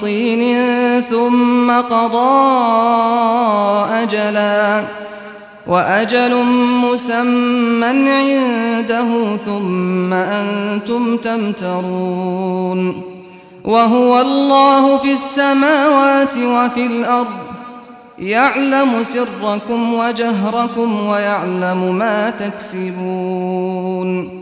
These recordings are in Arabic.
طين ثم قضى أجلا وأجل مسمى عنده ثم أنتم تمترون وهو الله في السماوات وفي الأرض يعلم سركم وجهركم ويعلم ما تكسبون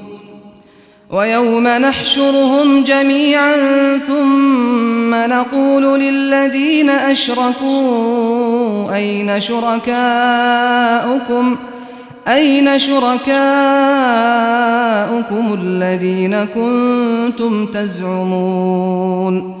ويوم نحشرهم جميعا ثم نقول للذين أشركوا أين شركاؤكم؟ أين شركاؤكم الذين كنتم تزعمون؟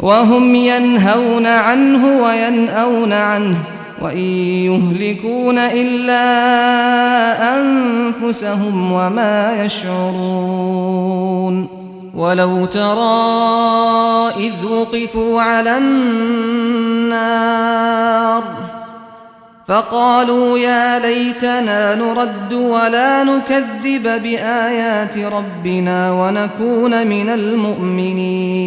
وهم ينهون عنه وينأون عنه وإن يهلكون إلا أنفسهم وما يشعرون. ولو ترى إذ وقفوا على النار فقالوا يا ليتنا نرد ولا نكذب بآيات ربنا ونكون من المؤمنين.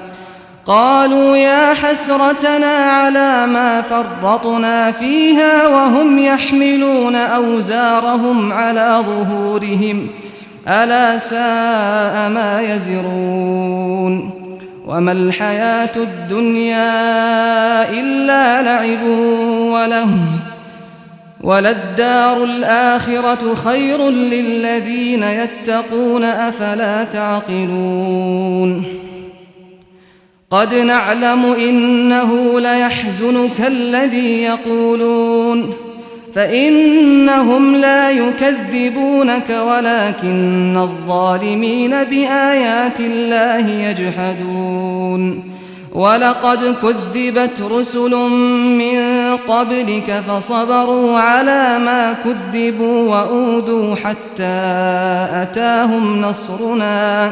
قالوا يا حسرتنا على ما فرطنا فيها وهم يحملون أوزارهم على ظهورهم. ألا ساء ما يزرون. وما الحياة الدنيا إلا لعب وله وللدار الآخرة خير للذين يتقون أفلا تعقلون. قد نعلم إنه ليحزنك الذي يقولون فإنهم لا يكذبونك ولكن الظالمين بآيات الله يجحدون ولقد كذبت رسل من قبلك فصبروا على ما كذبوا وأوذوا حتى أتاهم نصرنا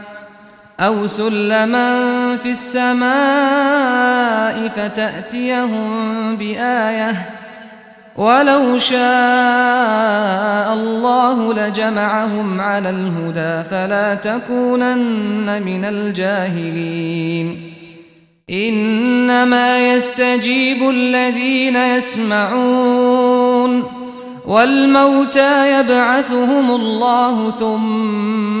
أو سلما في السماء فتأتيهم بآية ولو شاء الله لجمعهم على الهدى فلا تكونن من الجاهلين. إنما يستجيب الذين يسمعون والموتى يبعثهم الله ثم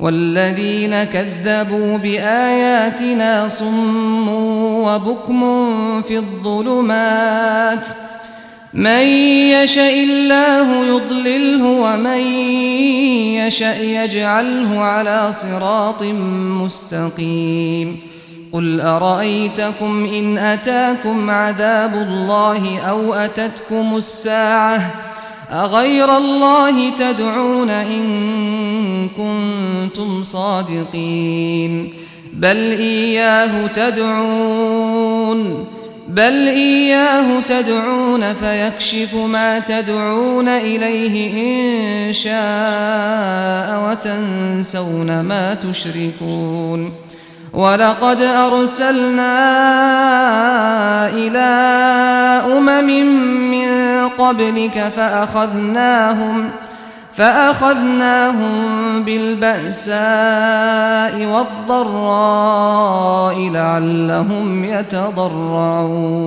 والذين كذبوا بآياتنا صم وبكم في الظلمات من يشاء الله يضلله ومن يشاء يجعله على صراط مستقيم قل أرأيتكم إن أتاكم عذاب الله أو أتتكم الساعة أغير الله تدعون إن كنتم صادقين؟ بل إياه تدعون بل إياه تدعون فيكشف ما تدعون إليه إن شاء وتنسون ما تشركون. ولقد أرسلنا إلى أمم من قبلك فأخذناهم فأخذناهم بالبأساء والضراء لعلهم يتضرعون.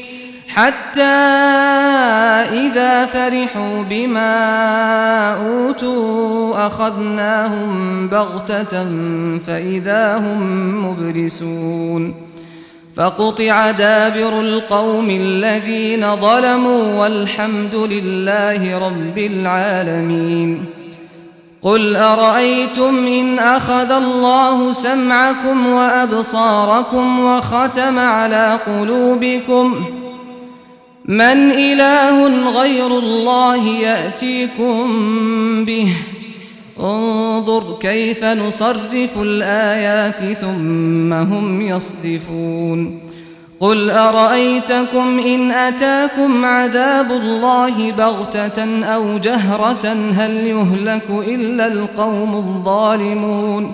حتى إذا فرحوا بما أوتوا أخذناهم بغتة فإذا هم مبلسون فقطع دابر القوم الذين ظلموا والحمد لله رب العالمين قل أرأيتم إن أخذ الله سمعكم وأبصاركم وختم على قلوبكم من إله غير الله يأتيكم به. انظر كيف نصرف الآيات ثم هم يصدفون. قل أرأيتكم إن أتاكم عذاب الله بغتة أو جهرة هل يهلك إلا القوم الظالمون؟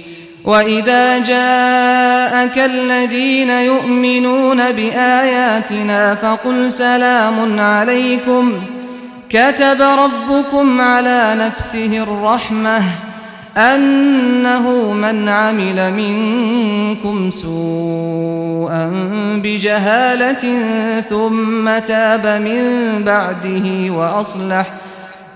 وإذا جاءك الذين يؤمنون بآياتنا فقل سلام عليكم كتب ربكم على نفسه الرحمة أنه من عمل منكم سوءا بجهالة ثم تاب من بعده وأصلح ۖ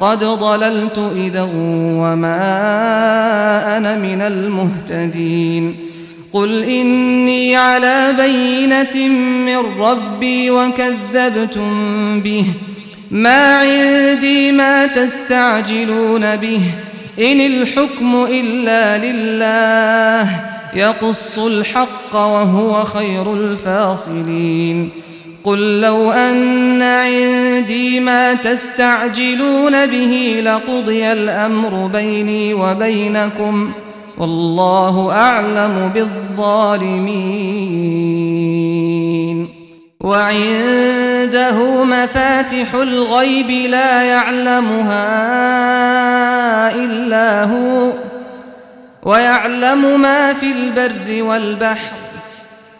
قد ضللت إذا وما أنا من المهتدين. قل إني على بينة من ربي وكذبتم به. ما عندي ما تستعجلون به. إن الحكم إلا لله. يقص الحق وهو خير الفاصلين. قل لو أن عندي ما تستعجلون به لقضي الأمر بيني وبينكم والله أعلم بالظالمين وعنده مفاتح الغيب لا يعلمها إلا هو ويعلم ما في البر والبحر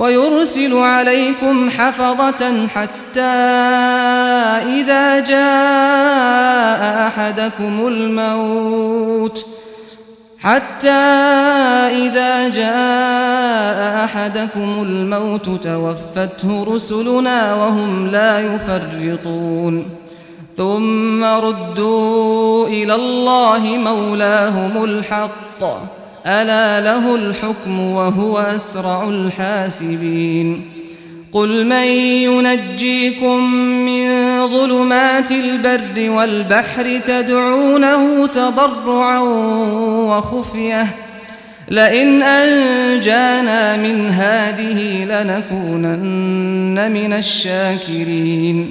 ويرسل عليكم حفظة حتى إذا جاء أحدكم الموت. حتى إذا جاء أحدكم الموت توفته رسلنا وهم لا يفرطون. ثم ردوا إلى الله مولاهم الحق. ألا له الحكم وهو أسرع الحاسبين قل من ينجيكم من ظلمات البر والبحر تدعونه تضرعا وخفية لئن أنجانا من هذه لنكونن من الشاكرين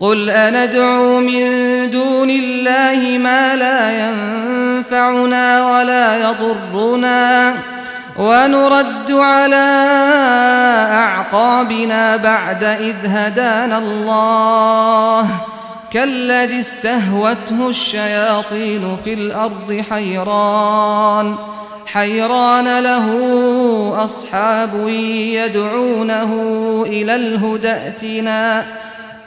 قل أندعو من دون الله ما لا ينفعنا ولا يضرنا ونرد على أعقابنا بعد إذ هدانا الله كالذي استهوته الشياطين في الأرض حيران حيران له أصحاب يدعونه إلى الهدى ائتنا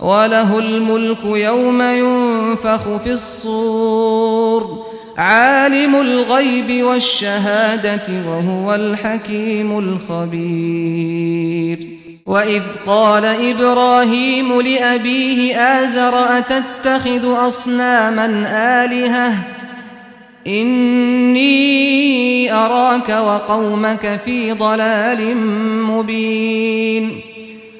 وله الملك يوم ينفخ في الصور. عالم الغيب والشهادة وهو الحكيم الخبير. وإذ قال إبراهيم لأبيه آزر أتتخذ أصناما آلهة؟ إني أراك وقومك في ضلال مبين.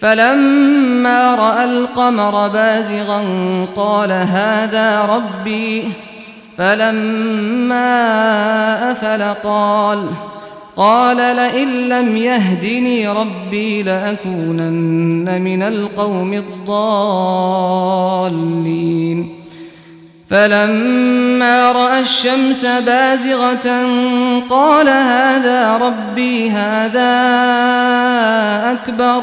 فلما رأى القمر بازغا قال هذا ربي. فلما أفل قال قال لئن لم يهدني ربي لأكونن من القوم الضالين. فلما رأى الشمس بازغة قال هذا ربي هذا أكبر.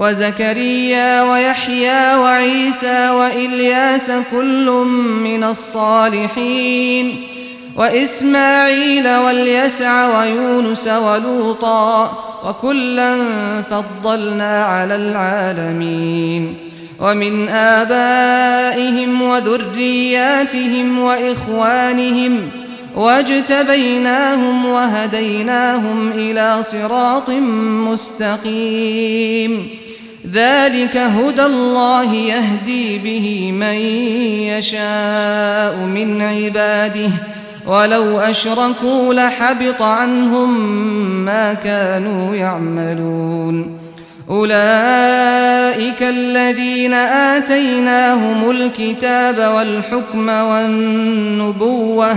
وزكريا ويحيى وعيسى وإلياس كل من الصالحين وإسماعيل واليسع ويونس ولوطا وكلا فضلنا على العالمين ومن آبائهم وذرياتهم وإخوانهم واجتبيناهم وهديناهم إلى صراط مستقيم ذلك هدى الله يهدي به من يشاء من عباده. ولو أشركوا لحبط عنهم ما كانوا يعملون. أولئك الذين آتيناهم الكتاب والحكم والنبوة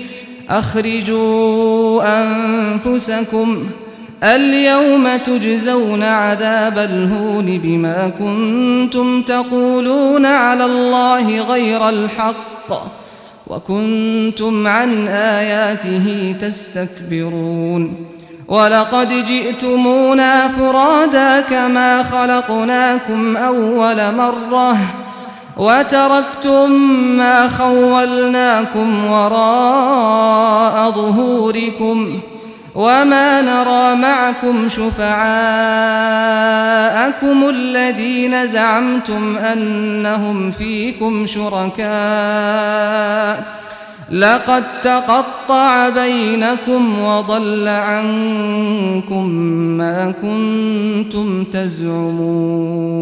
أخرجوا أنفسكم اليوم تجزون عذاب الهون بما كنتم تقولون على الله غير الحق وكنتم عن آياته تستكبرون ولقد جئتمونا فرادا كما خلقناكم أول مرة وتركتم ما خولناكم وراء ظهوركم وما نرى معكم شفعاءكم الذين زعمتم أنهم فيكم شركاء لقد تقطع بينكم وضل عنكم ما كنتم تزعمون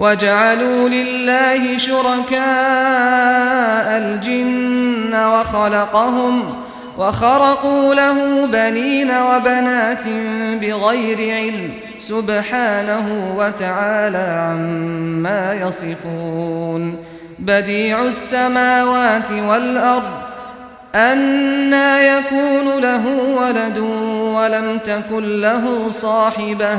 وجعلوا لله شركاء الجن وخلقهم وخرقوا له بنين وبنات بغير علم سبحانه وتعالى عما يصفون بديع السماوات والأرض أنا يكون له ولد ولم تكن له صاحبة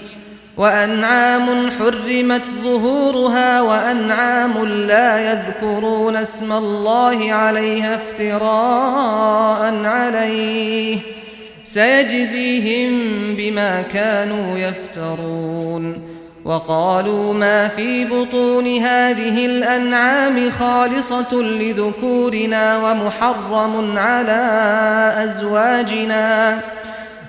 وأنعام حرمت ظهورها وأنعام لا يذكرون اسم الله عليها افتراء عليه سيجزيهم بما كانوا يفترون وقالوا ما في بطون هذه الأنعام خالصة لذكورنا ومحرم على أزواجنا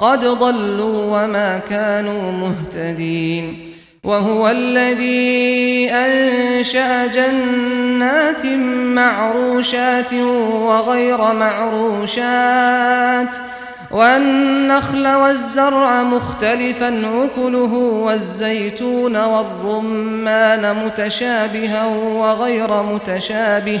قد ضلوا وما كانوا مهتدين وهو الذي أنشأ جنات معروشات وغير معروشات والنخل والزرع مختلفا أكله والزيتون والرمان متشابها وغير متشابه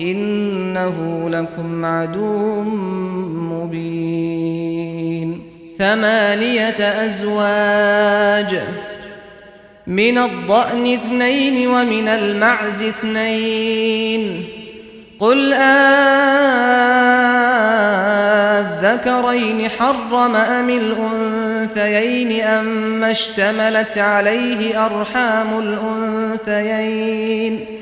إنه لكم عدو مبين. ثمانية أزواج من الضأن اثنين ومن المعز اثنين. قل آذكرين حرم أم الأنثيين أم اشتملت عليه أرحام الأنثيين؟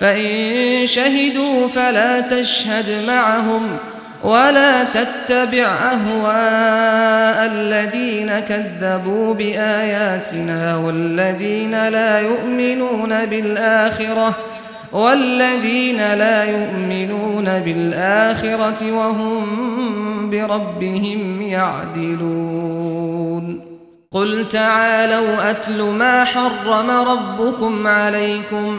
فإن شهدوا فلا تشهد معهم ولا تتبع أهواء الذين كذبوا بآياتنا والذين لا يؤمنون بالآخرة والذين لا يؤمنون بالآخرة وهم بربهم يعدلون. قل تعالوا أتل ما حرم ربكم عليكم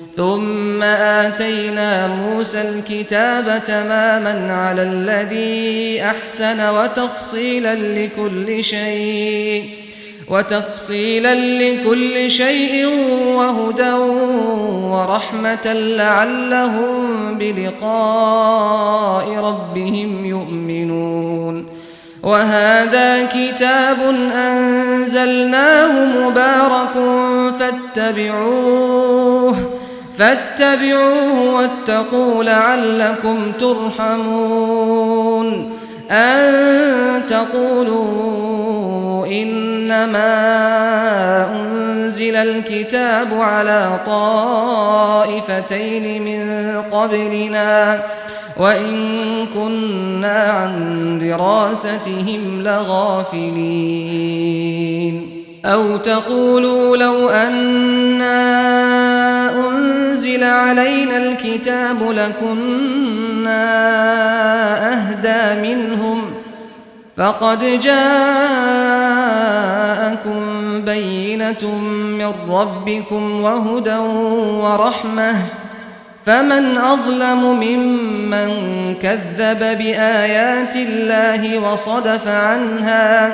ثم آتينا موسى الكتاب تماما على الذي أحسن وتفصيلا لكل شيء وتفصيلا لكل شيء وهدى ورحمة لعلهم بلقاء ربهم يؤمنون. وهذا كتاب أنزلناه مبارك فاتبعوه فاتبعوه واتقوا لعلكم ترحمون. أن تقولوا إنما أنزل الكتاب على طائفتين من قبلنا وإن كنا عن دراستهم لغافلين. أو تقولوا لو أنا أنزل علينا الكتاب لكنا أهدى منهم فقد جاءكم بينة من ربكم وهدى ورحمة فمن أظلم ممن كذب بآيات الله وصدف عنها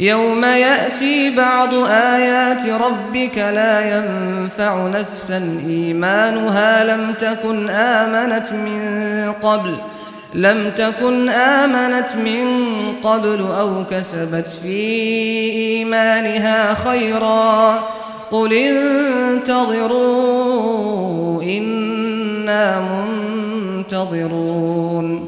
يوم يأتي بعض آيات ربك لا ينفع نفسا إيمانها لم تكن آمنت من قبل لم تكن آمنت من قبل أو كسبت في إيمانها خيرا قل انتظروا إنا منتظرون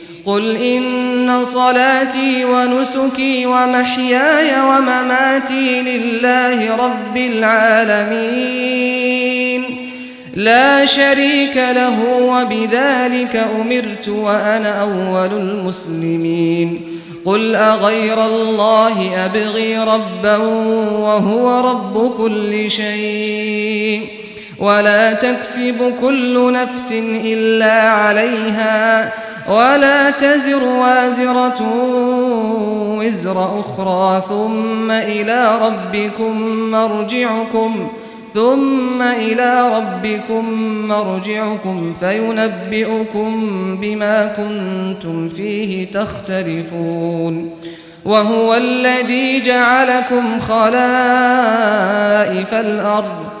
قل إن صلاتي ونسكي ومحياي ومماتي لله رب العالمين. لا شريك له وبذلك أمرت وأنا أول المسلمين. قل أغير الله أبغي ربا وهو رب كل شيء. ولا تكسب كل نفس إلا عليها. ولا تزر وازرة وزر أخرى ثم إلى ربكم مرجعكم ثم إلى ربكم مرجعكم فينبئكم بما كنتم فيه تختلفون وهو الذي جعلكم خلائف الأرض